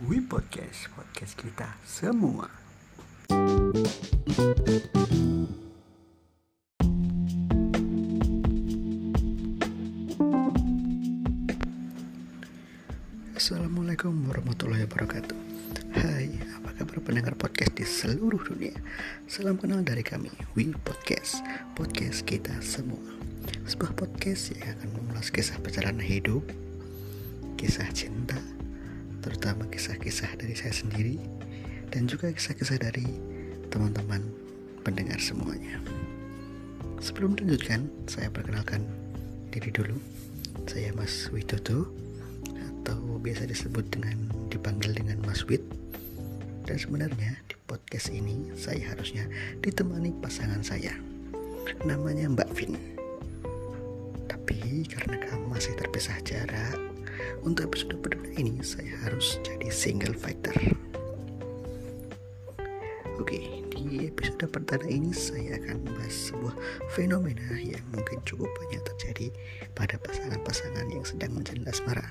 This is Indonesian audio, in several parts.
We Podcast, podcast kita semua. Assalamualaikum warahmatullahi wabarakatuh. Hai, apa kabar pendengar podcast di seluruh dunia? Salam kenal dari kami, We Podcast, podcast kita semua. Sebuah podcast yang akan mengulas kisah perjalanan hidup, kisah cinta, terutama kisah-kisah dari saya sendiri dan juga kisah-kisah dari teman-teman pendengar semuanya. Sebelum dilanjutkan, saya perkenalkan diri dulu. Saya Mas Widodo atau biasa disebut dengan dipanggil dengan Mas Wid. Dan sebenarnya di podcast ini saya harusnya ditemani pasangan saya. Namanya Mbak Vin. Tapi karena kamu masih terpisah jarak, untuk episode perdana ini saya harus jadi single fighter. Oke, di episode pertama ini saya akan membahas sebuah fenomena yang mungkin cukup banyak terjadi pada pasangan-pasangan yang sedang menjalin asmara,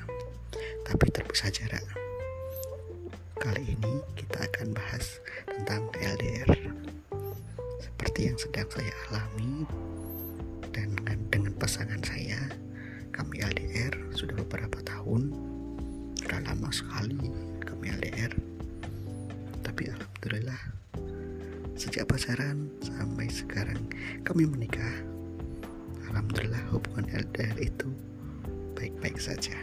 tapi terpisah jarak. Kali ini kita akan bahas tentang LDR, seperti yang sedang saya alami dan dengan, pasangan saya. Kami LDR tahun, sudah lama sekali kami LDR. Tapi alhamdulillah Sejak pacaran sampai sekarang kami menikah. Alhamdulillah hubungan LDR itu baik-baik saja.